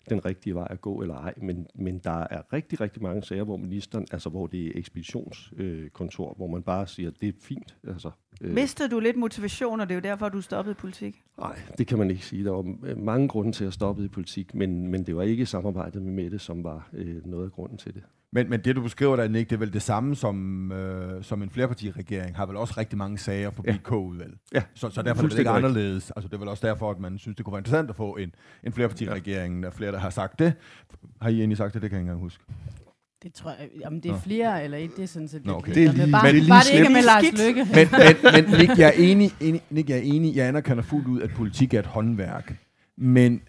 den rigtige vej at gå eller ej. Men, men der er rigtig, rigtig mange sager, hvor ministeren, altså hvor det er ekspeditionskontor, øh, hvor man bare siger, det er fint. Altså,
øh. Mistede du lidt motivation, og det er jo derfor, du stoppede i politik?
Nej, det kan man ikke sige. Der var øh, mange grunde til at stoppe i politik, men, men det var ikke samarbejdet med Mette, som var øh, noget af grunden til det.
Men, men det, du beskriver der, Nick, det er vel det samme som, øh, som en flerpartiregering, har vel også rigtig mange sager forbi ja. K-udvalg. Ja. Så, så derfor er det ikke anderledes. Altså, det er vel også derfor, at man synes, det kunne være interessant at få en, en flerpartiregering. Der er flere, der har sagt det. Har I egentlig sagt det? Det kan jeg ikke engang huske.
Det tror jeg, om det er flere eller ikke, det er sådan set
Nå, okay.
Det er lige, bare, men, det, bare det ikke er med Lars Lykke.
Men, men, men Nick, jeg er enig, enig, Nick, jeg er enig, jeg anerkender fuldt ud, at politik er et håndværk. Men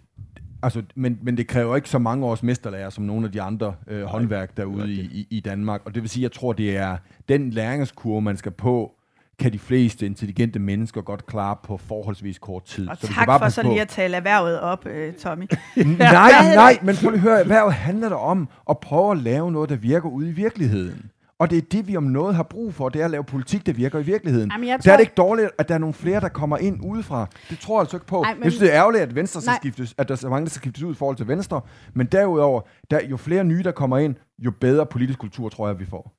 Altså, men, men det kræver ikke så mange års mesterlærer som nogle af de andre øh, håndværk derude i, i, i Danmark. Og det vil sige, jeg tror, det er den læringskurve, man skal på, kan de fleste intelligente mennesker godt klare på forholdsvis kort tid.
Og så tak bare for så lige at tale erhvervet op, øh, Tommy.
nej, nej, men prøv at høre, erhvervet handler der om at prøve at lave noget, der virker ude i virkeligheden. Og det er det, vi om noget har brug for, det er at lave politik, der virker i virkeligheden. Jamen, jeg tror... Der er det ikke dårligt, at der er nogle flere, der kommer ind udefra. Det tror jeg altså ikke på. Ej, men... Jeg synes, det er ærgerligt, at, Venstre skal skiftes, at der er mange, der skal skiftes ud i forhold til Venstre. Men derudover, der, jo flere nye, der kommer ind, jo bedre politisk kultur tror jeg, vi får.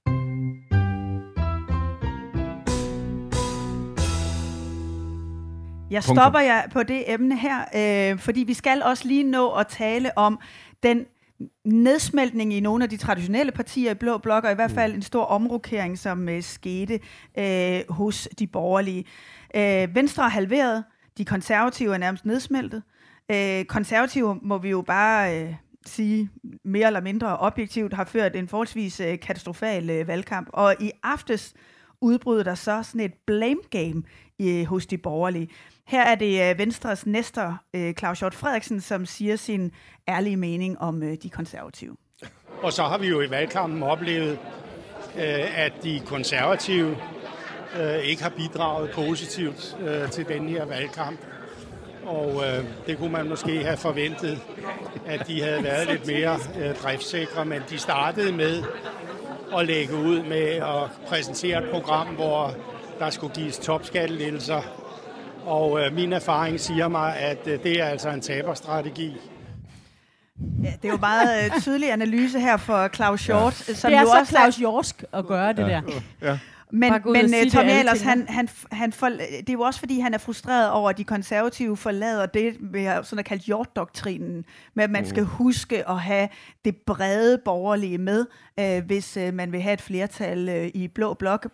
Jeg stopper jer på det emne her, øh, fordi vi skal også lige nå at tale om den nedsmeltning i nogle af de traditionelle partier i Blå Blok, og i hvert fald en stor omrokering, som uh, skete uh, hos de borgerlige. Uh, Venstre er halveret, de konservative er nærmest nedsmeltet. Uh, konservative må vi jo bare uh, sige mere eller mindre objektivt, har ført en forholdsvis uh, katastrofal uh, valgkamp. Og i aftes udbryder der så sådan et blame game i, hos de borgerlige. Her er det øh, Venstres næster, uh, Claus Hjort Frederiksen, som siger sin ærlige mening om de konservative.
Og så har vi jo i valgkampen oplevet, at de konservative ikke har bidraget positivt til den her valgkamp. Og det kunne man måske have forventet, at de havde været lidt mere driftsikre, men de startede med at lægge ud med at præsentere et program, hvor der skulle gives topskattelettelser og øh, min erfaring siger mig, at øh, det er altså en taberstrategi.
Ja, det er jo meget øh, tydelig analyse her for Claus Hjort.
Ja. Som det er jo så også Claus Hjorsk at gøre det ja. der. Ja.
Men, men uh,
det
Tommy Ahlers, han, han, han for, det er jo også fordi, han er frustreret over, at de konservative forlader det, vi har sådan kaldt hjortdoktrinen, med at man
Mm.
skal huske at have det brede borgerlige med, øh, hvis øh, man vil have et flertal øh, i blå blok.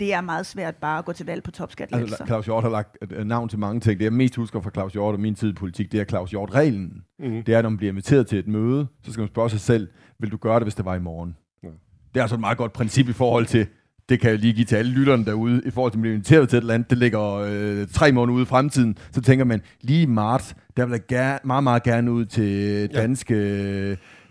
Det er meget svært bare at gå til valg på topskattelettelser.
Altså, Claus Hjort har lagt navn til mange ting. Det jeg mest husker fra Claus Hjort og min tid i politik, det er Claus Hjort-reglen.
Mhm.
Det er, at når man bliver inviteret til et møde, så skal man spørge sig selv, vil du gøre det, hvis det var i morgen?
Ja.
Det er altså et meget godt princip i forhold til, det kan jeg lige give til alle lytterne derude, i forhold til at blive inviteret til et eller andet, det ligger øh, tre måneder ude i fremtiden, så tænker man, lige i marts, der vil jeg gerne, meget, meget gerne ud til danske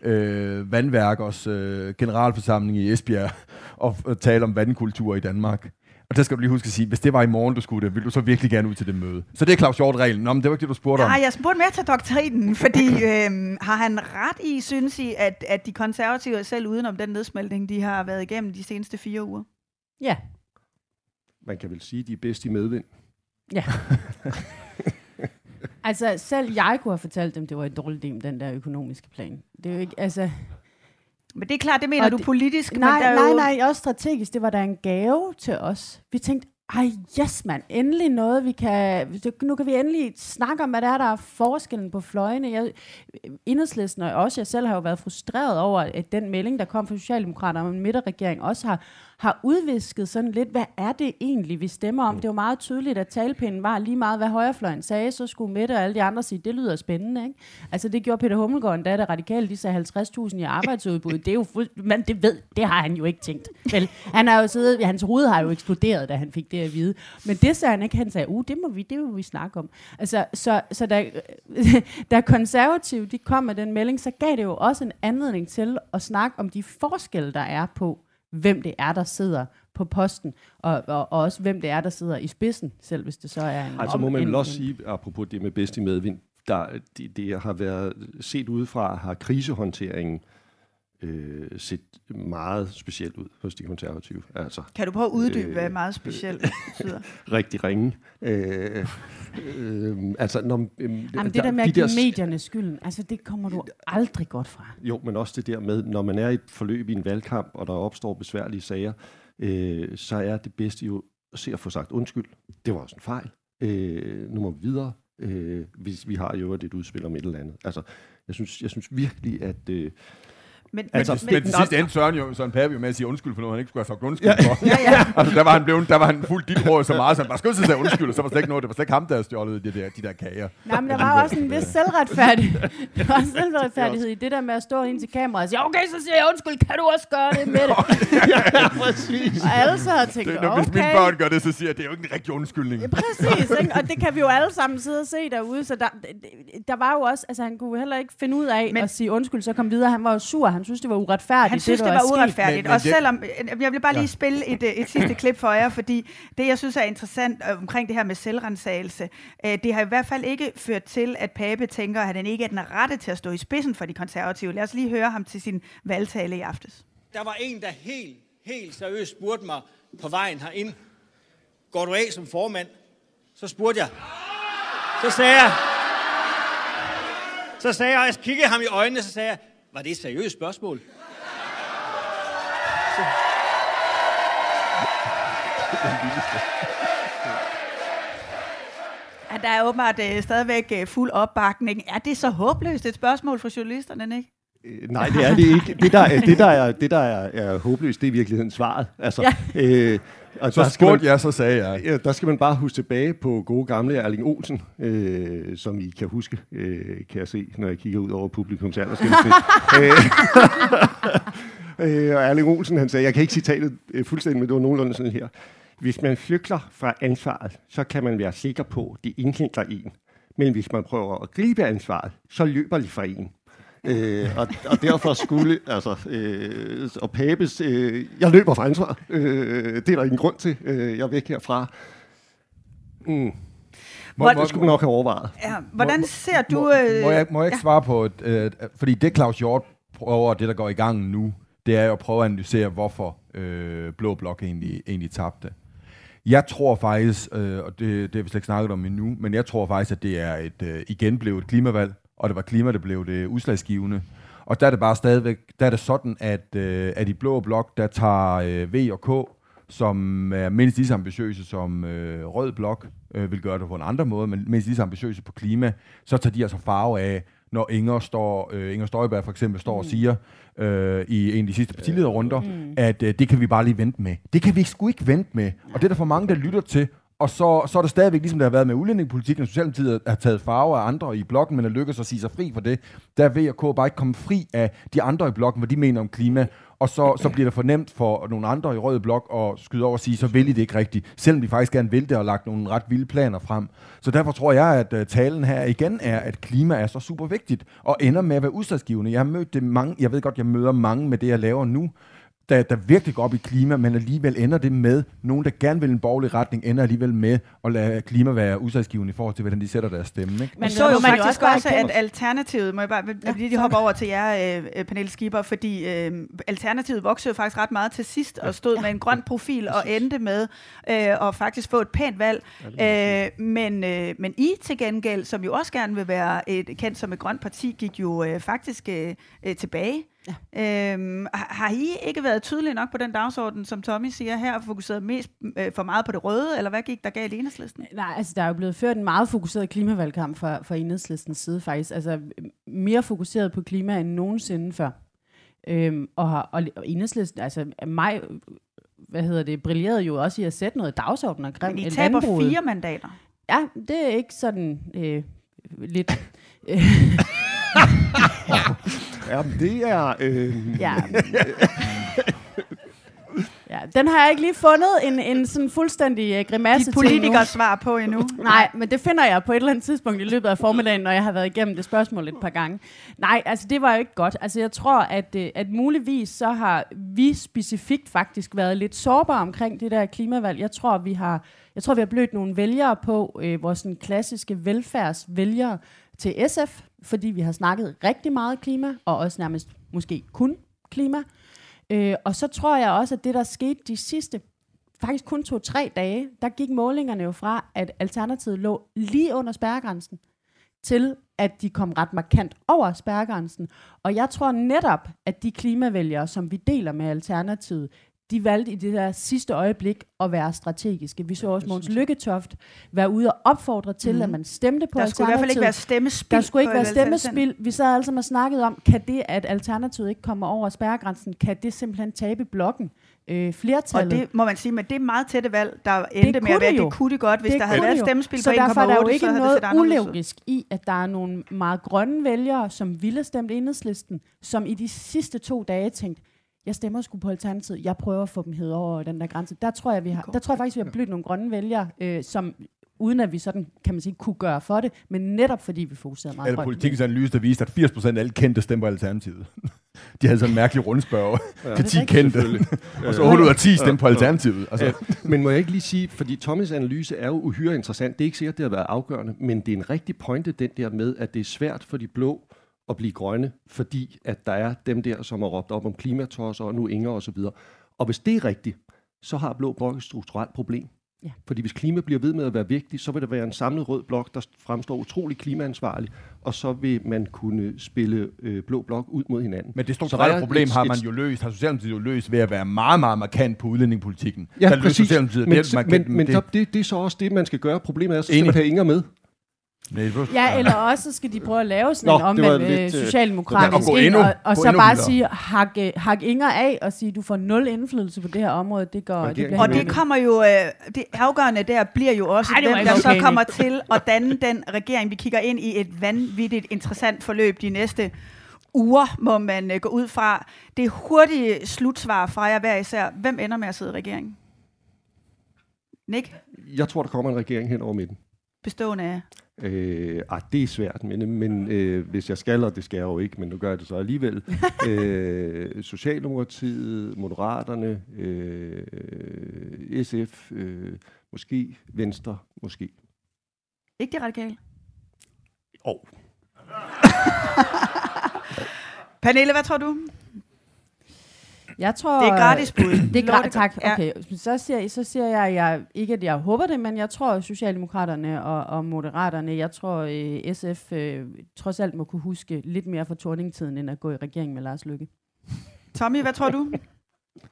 øh, vandværkers øh, generalforsamling i Esbjerg og, og tale om vandkultur i Danmark. Og der skal du lige huske at sige, hvis det var i morgen, du skulle det, vil du så virkelig gerne ud til det møde? Så det er Claus Hjort-reglen. Nå, men det var ikke det, du spurgte om.
Nej, jeg spurgte mere til doktrinen, fordi øhm, har han ret i, synes I, at, at de konservative er selv udenom den nedsmeltning, de har været igennem de seneste fire uger?
Ja.
Man kan vel sige, at de er bedst i medvind.
Ja. altså, selv jeg kunne have fortalt dem, det var et dårligt idé med den der økonomiske plan. Det er jo ikke, altså...
Men det er klart, det mener
Og
du
det-
politisk, men
Nej,
der er
nej,
jo-
nej, også strategisk. Det var da en gave til os. Vi tænkte, ej, yes mand, endelig noget, vi kan... Nu kan vi endelig snakke om, hvad det er, der er forskellen på fløjene. Jeg, enhedslisten og også jeg selv har jo været frustreret over, at den melding, der kom fra Socialdemokraterne om en midterregering, også har, har udvisket sådan lidt, hvad er det egentlig, vi stemmer om? Det var meget tydeligt, at talpinden var lige meget, hvad højrefløjen sagde, så skulle Mette og alle de andre sige, det lyder spændende, ikke? Altså det gjorde Peter Hummelgaard da radikale, de sagde 50.000 i arbejdsudbud. Det er jo fuld, men det ved, det har han jo ikke tænkt. Vel, han har jo siddet, hans hoved har jo eksploderet, da han fik det at vide. Men det sagde han ikke, han sagde, uh, det må vi, det må vi snakke om. Altså, så, så da, da konservative, de kom med den melding, så gav det jo også en anledning til at snakke om de forskelle, der er på, hvem det er, der sidder på posten, og, og, og også hvem det er, der sidder i spidsen, selv hvis det så er en...
Altså må man vel også sige, apropos det med bedst i medvind, der, det, det har været set udefra, har krisehåndteringen øh, set meget specielt ud hos de konservative. Altså,
Kan du prøve at uddybe, hvad meget specielt betyder?
rigtig ringe. Øh, øh, altså, når, øh,
Jamen, det der med at give medierne skylden, altså det kommer du aldrig godt fra.
Jo, men også det der med, når man er i et forløb i en valgkamp, og der opstår besværlige sager, øh, så er det bedste jo at se at få sagt undskyld. Det var også en fejl. Øh, nu må vi videre. Øh, hvis vi har jo et udspil om et eller andet. Altså, jeg synes, jeg synes virkelig, at... Øh,
Men,
Altså, men, men den sidste endte Søren, jo, Søren Pape jo med at sige undskyld for noget, han ikke skulle have sagt undskyld
Ja.
for.
Ja, ja.
altså, der var han, blevet, der var han fuldt dit råd så meget, så han bare skulle sige undskyld, og så var det slet ikke noget, det var slet ikke ham, der havde stjålet de der, de der kager.
Nej, men der var også en vis selvretfærdighed. Der var selvretfærdighed i det der med at stå ind til kameraet og sige, okay, så siger jeg undskyld, kan du også gøre det med det?
ja, præcis.
Og alle så havde tænkt,
Det, når,
okay.
Hvis mine børn gør det, så siger jeg, det er jo ikke en rigtig undskyldning.
Ja, præcis, ikke? og det kan vi jo alle sammen sidde og se derude, så der, der var jo også, altså han kunne heller ikke finde ud af men, at sige undskyld, så kom videre, han var jo sur, han synes, det var uretfærdigt.
Han synes,
der
det,
var
uretfærdigt.
Men-
og
men det-
selvom, jeg vil bare lige
Ja.
spille et, øh, et sidste klip for jer, fordi det, jeg synes er interessant øh, omkring det her med selvrensagelse, øh, det har i hvert fald ikke ført til, at Pape tænker, at han ikke er den rette til at stå i spidsen for de konservative. Lad os lige høre ham til sin valgtale i aftes.
Der var en, der helt, helt seriøst spurgte mig på vejen herind, går du af som formand? Så spurgte jeg. Så sagde jeg, så sagde jeg, og jeg kiggede ham i øjnene, så sagde jeg, var det et seriøst spørgsmål?
Ja, der er åbenbart øh, stadigvæk øh, fuld opbakning. Er det så håbløst et spørgsmål fra journalisterne, ikke?
Øh, Nej, det er det ikke. Det, der, er- det, der, er, det, der er, er håbløst, det er i virkeligheden svaret. Altså,
Ja.
øh, og
Så
der
spurgte
man-
jeg, så sagde jeg.
Ja, der skal man bare huske tilbage på gode gamle Erling Olsen, øh, som I kan huske, øh, kan jeg se, når jeg kigger ud over publikums aldersgennemsnit. øh, øh, og Erling Olsen, han sagde, jeg kan ikke citatet øh, fuldstændig, men det var nogenlunde sådan her. Hvis man flygter fra ansvaret, så kan man være sikker på, det indhenter en. Men hvis man prøver at gribe ansvaret, så løber de fra en. Øh, og, og derfor skulle, altså, øh, og Pabes, øh, jeg løber fra ansvar. Øh, det er der ingen grund til. Øh, jeg er væk herfra. Mm.
Hvor-
det skulle man nok have overvejet.
Ja, hvordan ser du...
Må,
øh,
må, jeg, må jeg ikke
ja.
svare på, øh, fordi det Claus Hjort prøver, det der går i gang nu, det er jo at prøve at analysere, hvorfor øh, Blå Blok egentlig, egentlig tabte. Jeg tror faktisk, øh, og det, det har vi slet ikke snakket om endnu, men jeg tror faktisk, at det er et, øh, igen blev et klimavalg, og det var klima, der blev det udslagsgivende. Og der er det bare stadigvæk, der er det sådan, at, øh, at i Blå Blok, der tager øh, V og K som er mindst lige så ambitiøse som øh, Rød Blok, øh, vil gøre det på en anden måde, men mindst lige så ambitiøse på klima, så tager de altså farve af, når Inger, står, øh, Inger Støjberg for eksempel står mm. og siger øh, i en af de sidste partilederrunder, mm. at øh, det kan vi bare lige vente med. Det kan vi sgu ikke vente med. Og det er der for mange, der lytter til, og så, så er det stadigvæk, ligesom det har været med udlændingepolitikken, at Socialdemokratiet har taget farve af andre i blokken, men er lykkedes at sige sig fri for det. Der er VK bare ikke komme fri af de andre i blokken, hvad de mener om klima. Og så, så bliver det for nemt for nogle andre i rød blok at skyde over og sige, så vil I det ikke rigtigt, selvom de faktisk gerne vil det og lagt nogle ret vilde planer frem. Så derfor tror jeg, at øh, talen her igen er, at klima er så super vigtigt, og ender med at være udslagsgivende. Jeg har mødt det mange, jeg ved godt, jeg møder mange med det, jeg laver nu, der, der virkelig går op i klima, men alligevel ender det med, nogen der gerne vil en borgerlig retning, ender alligevel med at lade klima være udsagsgivende i forhold til, hvordan de sætter deres stemme. Ikke?
Men så jo faktisk også, også at Alternativet, må jeg bare ja, lige hoppe over til jer, øh, Pernille Skipper, fordi øh, Alternativet voksede jo faktisk ret meget til sidst, og stod ja. med en grøn profil, og endte med øh, at faktisk få et pænt valg. Øh, men, øh, men I til gengæld, som jo også gerne vil være et, kendt som et grønt parti, gik jo øh, faktisk øh, øh tilbage. Ja. Øhm, har I ikke været tydelige nok på den dagsorden, som Tommy siger her, og fokuseret mest øh, for meget på det røde, eller hvad gik der galt i enhedslisten?
Nej, altså der er jo blevet ført en meget fokuseret klimavalgkamp fra, fra enhedslistens side faktisk. Altså mere fokuseret på klima end nogensinde før. Øhm, og, og, og enhedslisten, altså mig, hvad hedder det, brillerede jo også i at sætte noget dagsorden og
Men I taber landbruget. fire mandater.
Ja, det er ikke sådan øh, lidt...
Ja, det er... Øh...
Ja. ja, den har jeg ikke lige fundet en, en sådan fuldstændig uh, grimasse
Dit politikers svar på endnu.
Nej, men det finder jeg på et eller andet tidspunkt i løbet af formiddagen, når jeg har været igennem det spørgsmål et par gange. Nej, altså det var jo ikke godt. Altså jeg tror, at, øh, at muligvis så har vi specifikt faktisk været lidt sårbare omkring det der klimavalg. Jeg tror, vi har, jeg tror, vi har blødt nogle vælgere på, øh, vores sådan klassiske velfærdsvælgere til SF, fordi vi har snakket rigtig meget klima, og også nærmest måske kun klima. Øh, og så tror jeg også, at det, der skete de sidste faktisk kun to-tre dage, der gik målingerne jo fra, at Alternativet lå lige under spærregrænsen, til at de kom ret markant over spærregrænsen. Og jeg tror netop, at de klimavælgere, som vi deler med Alternativet, de valgte i det der sidste øjeblik at være strategiske. Vi så også Måns Lykketoft være ude og opfordre til, mm. at man stemte på
Der skulle i hvert fald ikke være stemmespil.
Der skulle ikke være stemmespil. Vi sad altså og snakkede om, kan det, at Alternativet ikke kommer over spærregrænsen, kan det simpelthen tabe blokken? Øh, flertallet.
Og det må man sige, men det er meget tætte valg, der endte med at være, det, det kunne det godt, hvis det der havde været stemmespil
så
på 1,8,
derfor er der jo ikke noget ulogisk i, at der er nogle meget grønne vælgere, som ville stemme enhedslisten, som i de sidste to dage tænkte, jeg stemmer sgu på Alternativet. Jeg prøver at få dem hed over den der grænse. Der tror jeg, vi har, der tror jeg faktisk, vi har blødt nogle grønne vælgere, øh, som uden at vi sådan, kan man sige, kunne gøre for det, men netop fordi vi fokuserede meget
Eller politikens analyse, der viste, at 80% af alle kendte stemmer Alternativet. De havde sådan en mærkelig rundspørg ja, til 10 kendte, og så 8 ud af 10 stemte på Alternativet. Altså. Ja,
men må jeg ikke lige sige, fordi Thomas' analyse er jo uhyre interessant. Det er ikke sikkert, det har været afgørende, men det er en rigtig pointe, den der med, at det er svært for de blå at blive grønne, fordi at der er dem der, som har råbt op om klimatosser og nu Inger og så videre. Og hvis det er rigtigt, så har Blå Blok et strukturelt problem. Ja. Fordi hvis klima bliver ved med at være vigtigt, så vil der være en samlet rød blok, der fremstår utrolig klimaansvarlig, og så vil man kunne spille øh, blå blok ud mod hinanden.
Men det strukturelle problem et, har man jo løst, har Socialdemokratiet jo løst ved at være meget, meget markant på udlændingepolitikken.
Ja, der præcis. Men, det, men, men det, det, det er så også det, man skal gøre. Problemet er, så skal man have Inger med.
Ja, eller også skal de prøve at lave sådan Nå, en omvendt øh, øh socialdemokratisk ind, og, og så bare sige, hak, øh, hak Inger af og sige, du får nul indflydelse på det her område. Det går, det bliver
og det kommer jo, øh, det afgørende der bliver jo også, Ej, hvem der okay. så kommer til at danne den regering. Vi kigger ind i et vanvittigt interessant forløb de næste uger, må man øh, gå ud fra. Det er hurtige slutsvar fra jer hver især. Hvem ender med at sidde i regeringen? Nick?
Jeg tror, der kommer en regering hen over midten.
Bestående af?
Øh, ah, det er svært, men, men øh, hvis jeg skal, og det skal jeg jo ikke, men nu gør jeg det så alligevel. øh, Socialdemokratiet, Moderaterne, øh, SF, øh, måske Venstre, måske.
Ikke det radikale?
Åh. Oh.
Pernille, hvad tror du?
Jeg tror,
det er gratis bud.
det er gra- tak. Okay. Ja. Så, siger, så siger jeg, jeg, ikke at jeg håber det, men jeg tror, Socialdemokraterne og, og Moderaterne, jeg tror, øh, SF øh, trods alt må kunne huske lidt mere fra torningtiden, end at gå i regering med Lars Lykke.
Tommy, hvad tror du?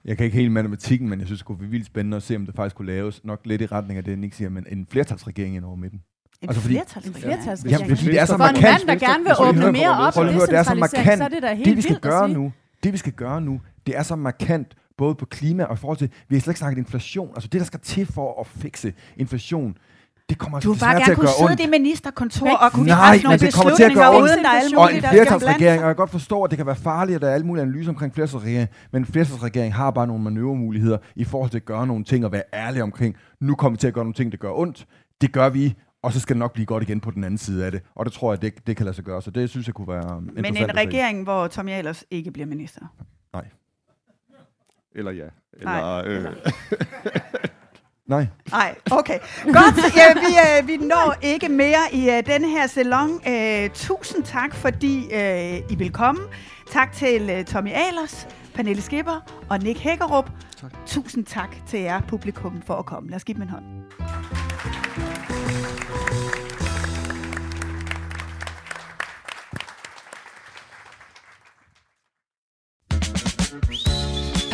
Jeg kan ikke helt matematikken, men jeg synes, det kunne være vildt spændende at se, om det faktisk kunne laves nok lidt i retning af det, Nick siger, men en flertalsregering ind over midten.
En
Altså, fordi-
flertalsregering?
En flertalsregering. Jamen, fordi det er så
For en
markant.
mand, der gerne vil åbne mere op
er så
decentralisering, så er det da helt
det, vi skal
vildt at
gøre
sige.
nu, det vi skal gøre nu, det er så markant, både på klima og i forhold til, vi har slet ikke snakket inflation, altså det, der skal til for at fikse inflation, det kommer
Du
altså
vil bare
til at
kunne
gøre
sidde
ondt.
i det ministerkontor og kunne
Nej, men det kommer til at gøre ondt.
uden der er alle
Og
mulige,
en flertalsregering, og jeg kan godt forstå, at det kan være farligt, at der er alle mulige analyser omkring flertalsregering, men en flertalsregering har bare nogle manøvremuligheder i forhold til at gøre nogle ting og være ærlig omkring, nu kommer vi til at gøre nogle ting, der gør ondt. Det gør vi, og så skal det nok blive godt igen på den anden side af det. Og det tror jeg, det, det kan lade sig gøre. Så det synes jeg kunne være
Men en regering, hvor Tommy Ahlers ikke bliver minister.
Nej.
Eller ja.
Nej.
Eller, øh,
Nej.
Nej, okay. Godt, ja, vi, øh, vi når ikke mere i øh, denne her salon. Øh, tusind tak, fordi øh, I vil komme. Tak til øh, Tommy Ahlers, Pernille Skipper og Nick Hækkerup. Tak. Tusind tak til jer publikum for at komme. Lad os give dem en hånd.